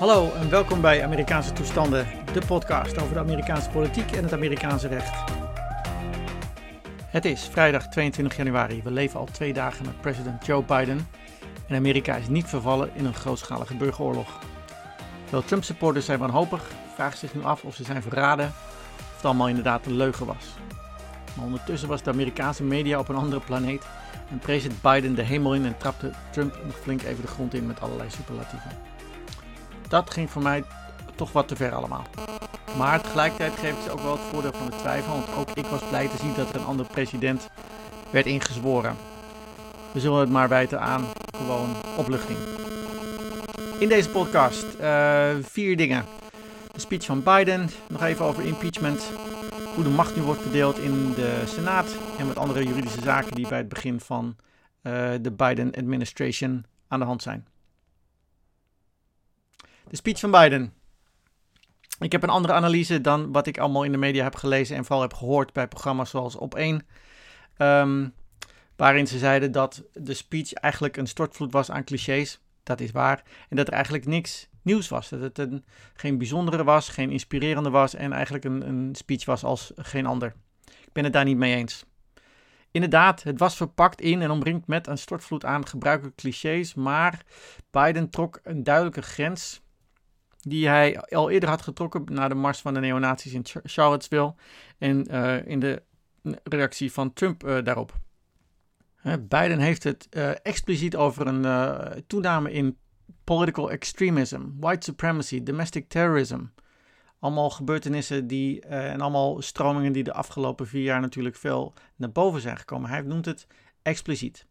Hallo en welkom bij Amerikaanse Toestanden, de podcast over de Amerikaanse politiek en het Amerikaanse recht. Het is vrijdag 22 januari. We leven al twee dagen met president Joe Biden en Amerika is niet vervallen in een grootschalige burgeroorlog. Veel Trump-supporters zijn wanhopig, vragen zich nu af of ze zijn verraden of het allemaal inderdaad een leugen was. Maar ondertussen was de Amerikaanse media op een andere planeet en president Biden de hemel in en trapte Trump nog flink even de grond in met allerlei superlatieven. Dat ging voor mij toch wat te ver allemaal. Maar tegelijkertijd geeft het ook wel het voordeel van de twijfel, want ook ik was blij te zien dat er een andere president werd ingezworen. We zullen het maar wijten aan gewoon opluchting. In deze podcast uh, vier dingen. De speech van Biden, nog even over impeachment, hoe de macht nu wordt verdeeld in de Senaat en wat andere juridische zaken die bij het begin van uh, de Biden administration aan de hand zijn. De speech van Biden. Ik heb een andere analyse dan wat ik allemaal in de media heb gelezen en vooral heb gehoord bij programma's zoals Op 1. Um, waarin ze zeiden dat de speech eigenlijk een stortvloed was aan clichés. Dat is waar. En dat er eigenlijk niks nieuws was. Dat het een, geen bijzondere was, geen inspirerende was en eigenlijk een, een speech was als geen ander. Ik ben het daar niet mee eens. Inderdaad, het was verpakt in en omringd met een stortvloed aan gebruikelijke clichés, maar Biden trok een duidelijke grens die hij al eerder had getrokken na de mars van de neonazies in Charlottesville en uh, in de reactie van Trump uh, daarop. Biden heeft het uh, expliciet over een toename in political extremism, white supremacy, domestic terrorism. Allemaal gebeurtenissen die, en allemaal stromingen die de afgelopen vier jaar natuurlijk veel naar boven zijn gekomen. Hij noemt het expliciet.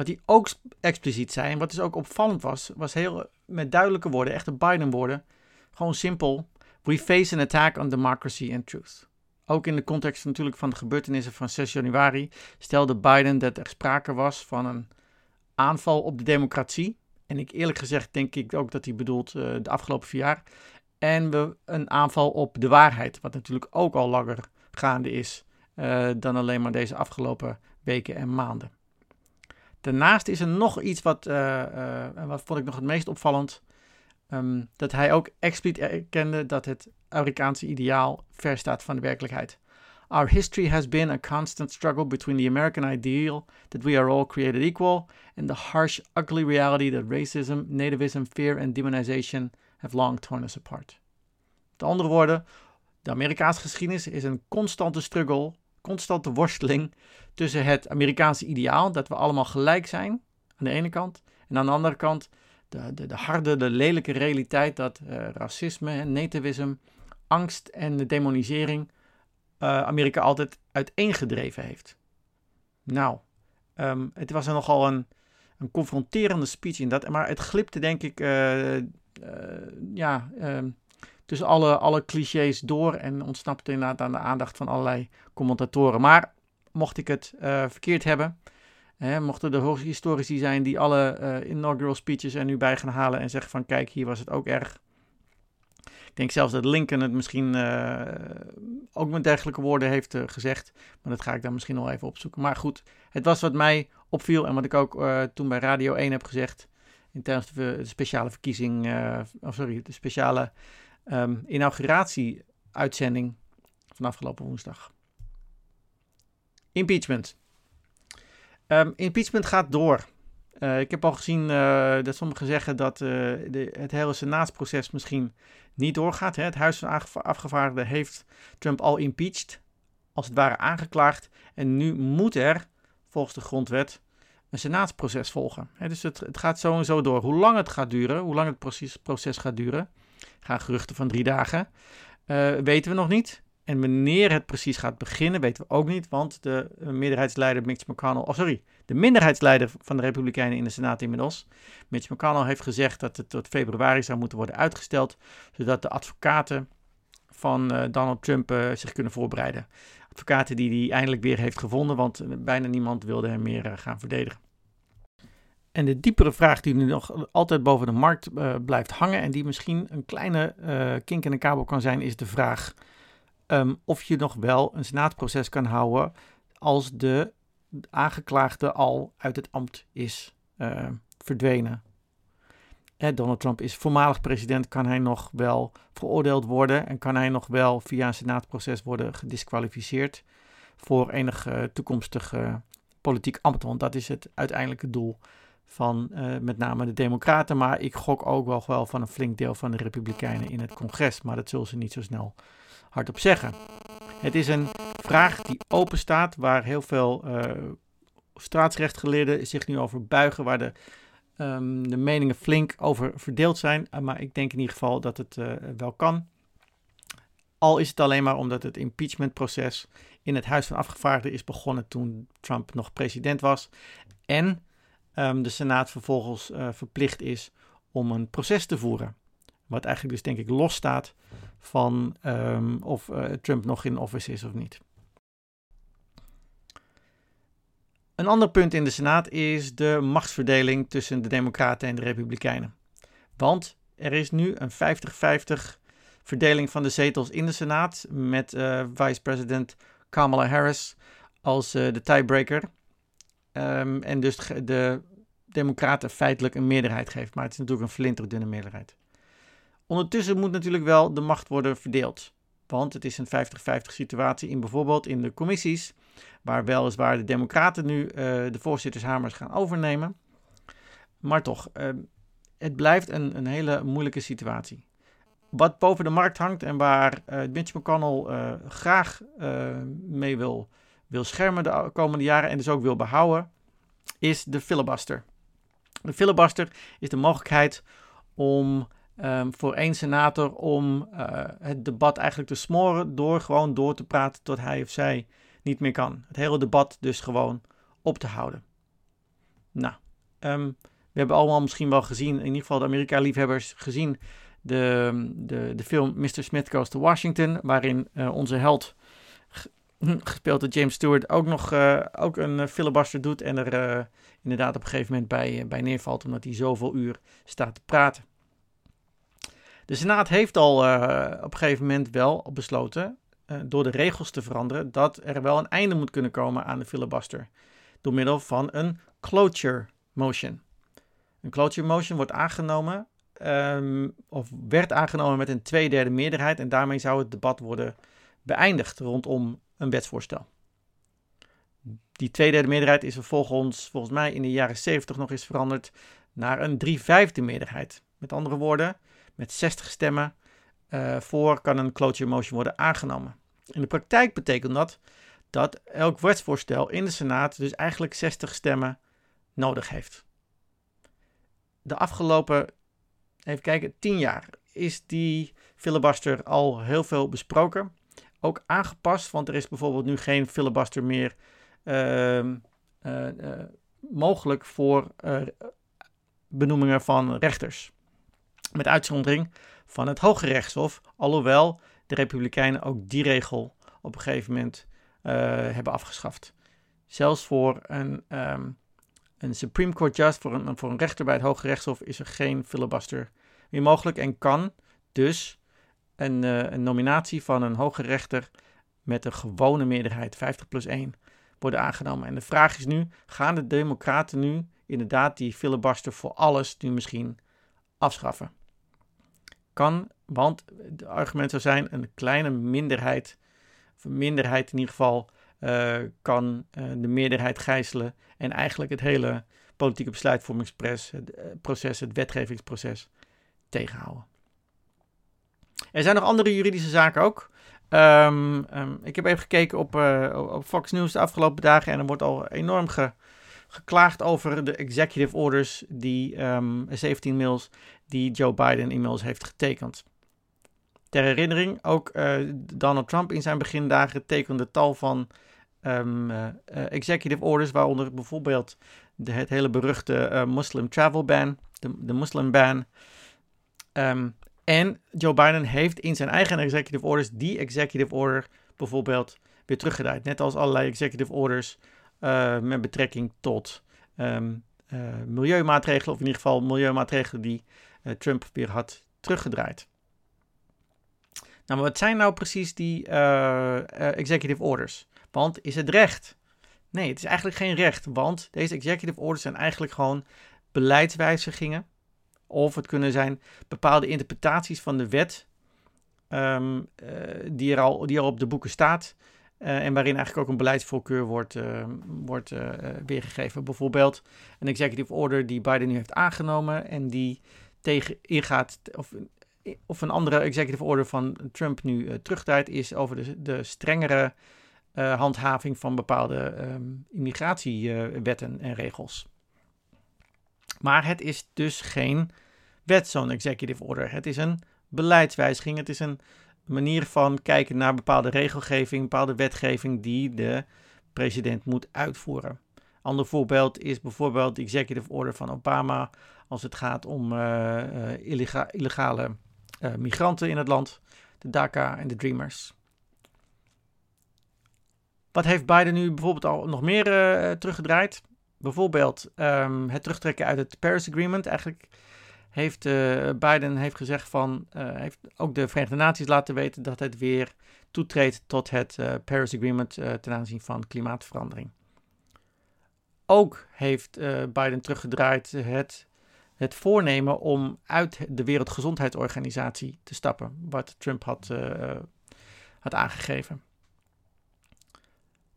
Wat hij ook expliciet zei, en wat dus ook opvallend was, was heel met duidelijke woorden, echte Biden-woorden. Gewoon simpel. We face an attack on democracy and truth. Ook in de context natuurlijk van de gebeurtenissen van 6 januari stelde Biden dat er sprake was van een aanval op de democratie. En ik eerlijk gezegd denk ik ook dat hij bedoelt uh, de afgelopen vier jaar. En we een aanval op de waarheid, wat natuurlijk ook al langer gaande is uh, dan alleen maar deze afgelopen weken en maanden. Daarnaast is er nog iets wat, uh, wat vond ik nog het meest opvallend. Um, dat hij ook expliciet erkende dat het Amerikaanse ideaal ver staat van de werkelijkheid. Our history has been a constant struggle between the American ideal that we are all created equal and the harsh, ugly reality that racism, nativism, fear and demonization have long torn us apart. Met andere woorden, de Amerikaanse geschiedenis is een constante struggle constante worsteling tussen het Amerikaanse ideaal, dat we allemaal gelijk zijn, aan de ene kant, en aan de andere kant de, de, de harde, de lelijke realiteit dat uh, racisme, nativisme, angst en de demonisering uh, Amerika altijd uiteengedreven heeft. Nou, um, het was nogal een, een confronterende speech in dat, maar het glipte denk ik, uh, ja, um, tussen alle, alle clichés door en ontsnapte inderdaad aan de aandacht van allerlei commentatoren. Maar mocht ik het uh, verkeerd hebben, hè, mochten er historici zijn die alle uh, inaugural speeches er nu bij gaan halen en zeggen van kijk, hier was het ook erg. Ik denk zelfs dat Lincoln het misschien uh, ook met dergelijke woorden heeft gezegd. Maar dat ga ik dan misschien nog even opzoeken. Maar goed, het was wat mij opviel en wat ik ook toen bij Radio 1 heb gezegd. In tijdens de speciale verkiezing, of sorry, de speciale um, inauguratie-uitzending van afgelopen woensdag. Impeachment. Um, impeachment gaat door. Uh, ik heb al gezien uh, dat sommigen zeggen dat uh, de, het hele senaatsproces misschien niet doorgaat. Hè. Het Huis van Afgevaardigden heeft Trump al impeached, als het ware aangeklaagd. En nu moet er, volgens de grondwet, een senaatsproces volgen. Hè, dus het, het gaat zo en zo door. Hoe lang het gaat duren, hoe lang het proces, proces gaat duren, gaan geruchten van drie dagen. Uh, weten we nog niet. En wanneer het precies gaat beginnen, weten we ook niet. Want de meerderheidsleider Mitch McConnell, oh sorry, de minderheidsleider van de Republikeinen in de Senaat inmiddels, Mitch McConnell heeft gezegd dat het tot februari zou moeten worden uitgesteld, zodat de advocaten van uh, Donald Trump zich kunnen voorbereiden. Advocaten die hij eindelijk weer heeft gevonden, want bijna niemand wilde hem meer gaan verdedigen. En de diepere vraag die nu nog altijd boven de markt uh, blijft hangen en die misschien een kleine uh, kink in de kabel kan zijn, is de vraag um, of je nog wel een senaatproces kan houden als de aangeklaagde al uit het ambt is uh, verdwenen. Donald Trump is voormalig president, kan hij nog wel veroordeeld worden en kan hij nog wel via een senaatproces worden gedisqualificeerd voor enig uh, toekomstig politiek ambt. Want dat is het uiteindelijke doel van uh, met name de Democraten. Maar ik gok ook wel, van een flink deel van de Republikeinen in het congres. Maar dat zullen ze niet zo snel hardop zeggen. Het is een vraag die open staat, waar heel veel uh, staatsrechtgeleerden zich nu over buigen, waar de, um, de meningen flink over verdeeld zijn. Uh, maar ik denk in ieder geval dat het wel kan. Al is het alleen maar omdat het impeachmentproces in het Huis van Afgevaardigden is begonnen toen Trump nog president was. En um, de Senaat vervolgens uh, verplicht is om een proces te voeren. Wat eigenlijk dus denk ik los staat van um, of uh, Trump nog in office is of niet. Een ander punt in de Senaat is de machtsverdeling tussen de Democraten en de Republikeinen. Want er is nu een 50-50 verdeling van de zetels in de Senaat met uh, vice-president Kamala Harris als de tiebreaker. Um, en dus de Democraten feitelijk een meerderheid geeft. Maar het is natuurlijk een flinterdunne meerderheid. Ondertussen moet natuurlijk wel de macht worden verdeeld. Want het is een 50-50 situatie in bijvoorbeeld in de commissies, waar weliswaar de Democraten nu uh, de voorzittershamers gaan overnemen. Maar toch, uh, het blijft een, een hele moeilijke situatie. Wat boven de markt hangt en waar uh, Mitch McConnell graag mee wil, wil schermen de komende jaren en dus ook wil behouden, is de filibuster. De filibuster is de mogelijkheid om um, voor één senator om uh, het debat eigenlijk te smoren door gewoon door te praten tot hij of zij niet meer kan. Het hele debat dus gewoon op te houden. Nou, um, we hebben allemaal misschien wel gezien, in ieder geval de Amerika-liefhebbers gezien, de, de, de film Mr. Smith Goes to Washington, waarin uh, onze held gespeeld door James Stewart, ook nog uh, ook een uh, filibuster doet en er uh, inderdaad op een gegeven moment bij, bij neervalt, omdat hij zoveel uur staat te praten. De Senaat heeft al op een gegeven moment wel besloten, door de regels te veranderen, dat er wel een einde moet kunnen komen aan de filibuster. Door middel van een cloture motion. Een cloture motion wordt aangenomen, um, of werd aangenomen met een tweederde meerderheid, en daarmee zou het debat worden beëindigd rondom een wetsvoorstel. Die tweederde meerderheid is vervolgens volgens mij in de jaren 70 nog eens veranderd naar een drie vijfde meerderheid. Met andere woorden, met 60 stemmen uh, voor kan een cloture motion worden aangenomen. In de praktijk betekent dat dat elk wetsvoorstel in de Senaat dus eigenlijk 60 stemmen nodig heeft. De afgelopen, even kijken, 10 jaar is die filibuster al heel veel besproken ook aangepast, want er is bijvoorbeeld nu geen filibuster meer uh, uh, mogelijk voor uh, benoemingen van rechters. Met uitzondering van het Hoge Rechtshof, alhoewel de Republikeinen ook die regel op een gegeven moment hebben afgeschaft. Zelfs voor een, um, een Supreme Court Just, voor een, voor een rechter bij het Hoge Rechtshof, is er geen filibuster meer mogelijk en kan dus een, uh, een nominatie van een hoge rechter met een gewone meerderheid, 50 plus 1, worden aangenomen. En de vraag is nu, gaan de democraten nu inderdaad die filibuster voor alles nu misschien afschaffen? Kan, want het argument zou zijn, een kleine minderheid, of een minderheid in ieder geval, uh, kan uh, de meerderheid gijzelen en eigenlijk het hele politieke besluitvormingsproces, het, proces, het wetgevingsproces tegenhouden. Er zijn nog andere juridische zaken ook. Um, um, ik heb even gekeken op, uh, op Fox News de afgelopen dagen en er wordt al enorm ge, geklaagd over de executive orders, die um, 17 mails die Joe Biden inmiddels heeft getekend. Ter herinnering, ook uh, Donald Trump in zijn begindagen tekende tal van uh, executive orders, waaronder bijvoorbeeld de, het hele beruchte Muslim travel ban, de, de Muslim ban. En Joe Biden heeft in zijn eigen executive orders die executive order bijvoorbeeld weer teruggedraaid. Net als allerlei executive orders uh, met betrekking tot um, uh, milieumaatregelen, of in ieder geval milieumaatregelen die uh, Trump weer had teruggedraaid. Nou, maar wat zijn nou precies die executive orders? Want is het recht? Nee, het is eigenlijk geen recht, want deze executive orders zijn eigenlijk gewoon beleidswijzigingen Of het kunnen zijn bepaalde interpretaties van de wet um, die, er al, die er op de boeken staat. Uh, en waarin eigenlijk ook een beleidsvoorkeur wordt, uh, wordt uh, weergegeven. Bijvoorbeeld een executive order die Biden nu heeft aangenomen en die tegen ingaat, of, of een andere executive order van Trump nu terugdraait, is over de, de strengere handhaving van bepaalde um, immigratiewetten en regels. Maar het is dus geen wet, zo'n executive order. Het is een beleidswijziging. Het is een manier van kijken naar bepaalde regelgeving, bepaalde wetgeving die de president moet uitvoeren. Ander voorbeeld is bijvoorbeeld de executive order van Obama als het gaat om uh, illegale uh, migranten in het land, de DACA en de Dreamers. Wat heeft Biden nu bijvoorbeeld al nog meer teruggedraaid? Bijvoorbeeld um, het terugtrekken uit het Paris Agreement. Eigenlijk heeft uh, Biden heeft gezegd van, uh, heeft ook de Verenigde Naties laten weten dat het weer toetreedt tot het uh, Paris Agreement ten aanzien van klimaatverandering. Ook heeft Biden teruggedraaid het, het voornemen om uit de Wereldgezondheidsorganisatie te stappen, wat Trump had, had aangegeven.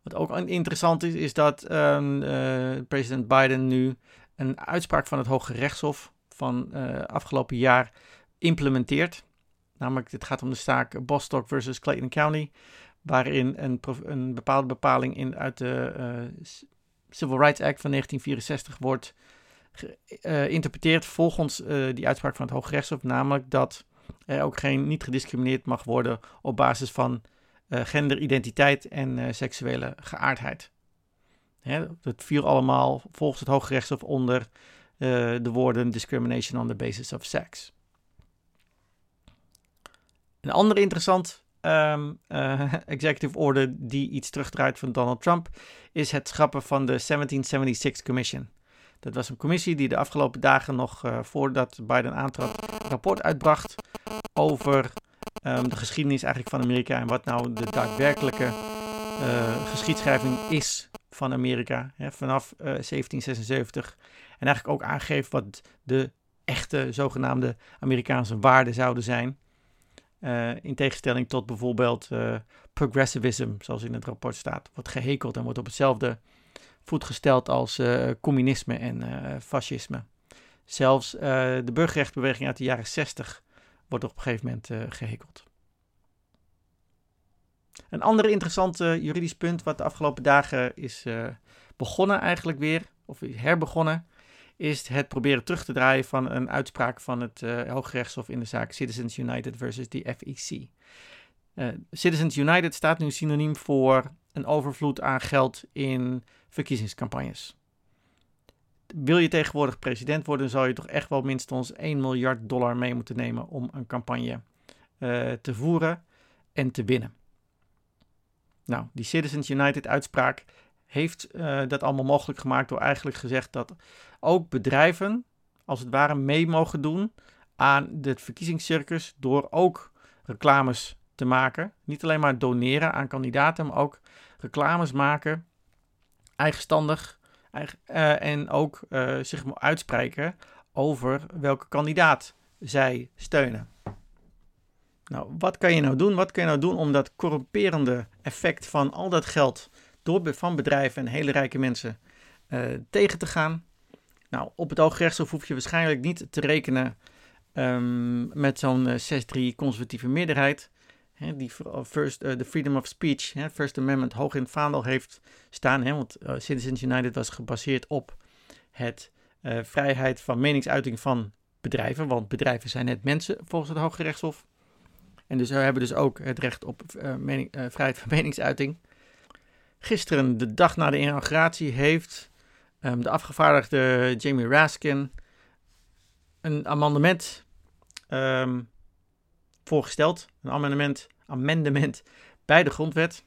Wat ook interessant is, is dat ehm, president Biden nu een uitspraak van het Hoge Rechtshof van uh, afgelopen jaar implementeert. Namelijk, het gaat om de zaak Bostock versus Clayton County, waarin een, een bepaalde bepaling in, uit de uh, Civil Rights Act van 1964 wordt geïnterpreteerd volgens die uitspraak van het Hooggerechtshof, namelijk dat er ook geen niet gediscrimineerd mag worden op basis van genderidentiteit en seksuele geaardheid. Hè, dat viel allemaal volgens het Hooggerechtshof onder uh, de woorden discrimination on the basis of sex. Een andere interessant uh, executive order die iets terugdraait van Donald Trump is het schrappen van de 1776 Commission. Dat was een commissie die de afgelopen dagen nog voordat Biden aantrad rapport uitbracht over um, de geschiedenis eigenlijk van Amerika en wat nou de daadwerkelijke uh, geschiedschrijving is van Amerika hè, vanaf 1776 en eigenlijk ook aangeeft wat de echte zogenaamde Amerikaanse waarden zouden zijn. Uh, in tegenstelling tot bijvoorbeeld progressivism, zoals in het rapport staat, wordt gehekeld en wordt op hetzelfde voet gesteld als communisme en fascisme. Zelfs de burgerrechtenbeweging uit de jaren 60 wordt op een gegeven moment gehekeld. Een ander interessant juridisch punt wat de afgelopen dagen is begonnen eigenlijk weer, of herbegonnen, is het proberen terug te draaien van een uitspraak van het uh, Hooggerechtshof in de zaak Citizens United versus de FEC. Uh, Citizens United staat nu synoniem voor een overvloed aan geld in verkiezingscampagnes. Wil je tegenwoordig president worden, zou je toch echt wel minstens 1 miljard dollar mee moeten nemen om een campagne uh, te voeren en te winnen. Nou, die Citizens United uitspraak heeft uh, dat allemaal mogelijk gemaakt door eigenlijk gezegd dat ook bedrijven, als het ware, mee mogen doen aan het verkiezingscircus door ook reclames te maken. Niet alleen maar doneren aan kandidaten, maar ook reclames maken, eigenstandig eigen, en ook uh, zich uitspreken over welke kandidaat zij steunen. Nou, wat kan je nou doen? Wat kan je nou doen om dat corrumperende effect van al dat geld door, van bedrijven en hele rijke mensen uh, tegen te gaan. Nou, op het Hooggerechtshof hoef je waarschijnlijk niet te rekenen um, met zo'n uh, 6-3 conservatieve meerderheid. Die first, uh, freedom of speech, First Amendment, hoog in het vaandel heeft staan. Hè, want uh, Citizens United was gebaseerd op het vrijheid van meningsuiting van bedrijven. Want bedrijven zijn net mensen volgens het Hooggerechtshof. En dus hebben dus ook het recht op vrijheid van meningsuiting. Gisteren, de dag na de inauguratie, heeft um, de afgevaardigde Jamie Raskin een amendement um, voorgesteld. Een amendement, amendement bij de grondwet.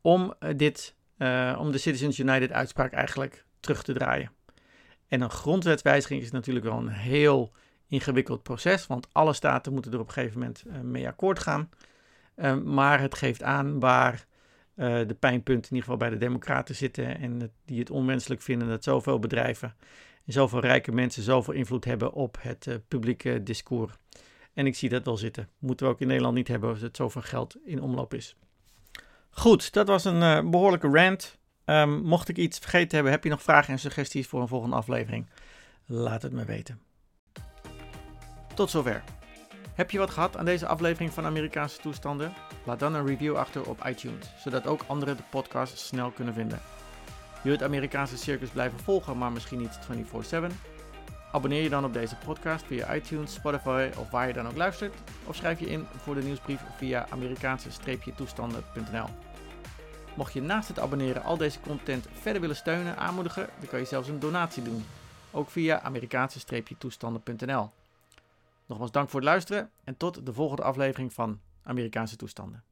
Om, uh, dit, uh, om de Citizens United uitspraak eigenlijk terug te draaien. En een grondwetwijziging is natuurlijk wel een heel ingewikkeld proces. Want alle staten moeten er op een gegeven moment uh, mee akkoord gaan. Um, maar het geeft aan waar de pijnpunten in ieder geval bij de Democraten zitten en die het onwenselijk vinden dat zoveel bedrijven zoveel rijke mensen zoveel invloed hebben op het publieke discours. En ik zie dat wel zitten. Moeten we ook in Nederland niet hebben als het zoveel geld in omloop is. Goed, dat was een uh, behoorlijke rant. Um, mocht ik iets vergeten hebben, heb je nog vragen en suggesties voor een volgende aflevering? Laat het me weten. Tot zover. Heb je wat gehad aan deze aflevering van Amerikaanse toestanden? Laat dan een review achter op iTunes, zodat ook anderen de podcast snel kunnen vinden. Wil je het Amerikaanse circus blijven volgen, maar misschien niet 24/7? Abonneer je dan op deze podcast via iTunes, Spotify of waar je dan ook luistert. Of schrijf je in voor de nieuwsbrief via Amerikaanse-toestanden.nl. Mocht je naast het abonneren al deze content verder willen steunen, aanmoedigen, dan kan je zelfs een donatie doen. Ook via Amerikaanse-toestanden.nl. Nogmaals dank voor het luisteren en tot de volgende aflevering van Amerikaanse toestanden.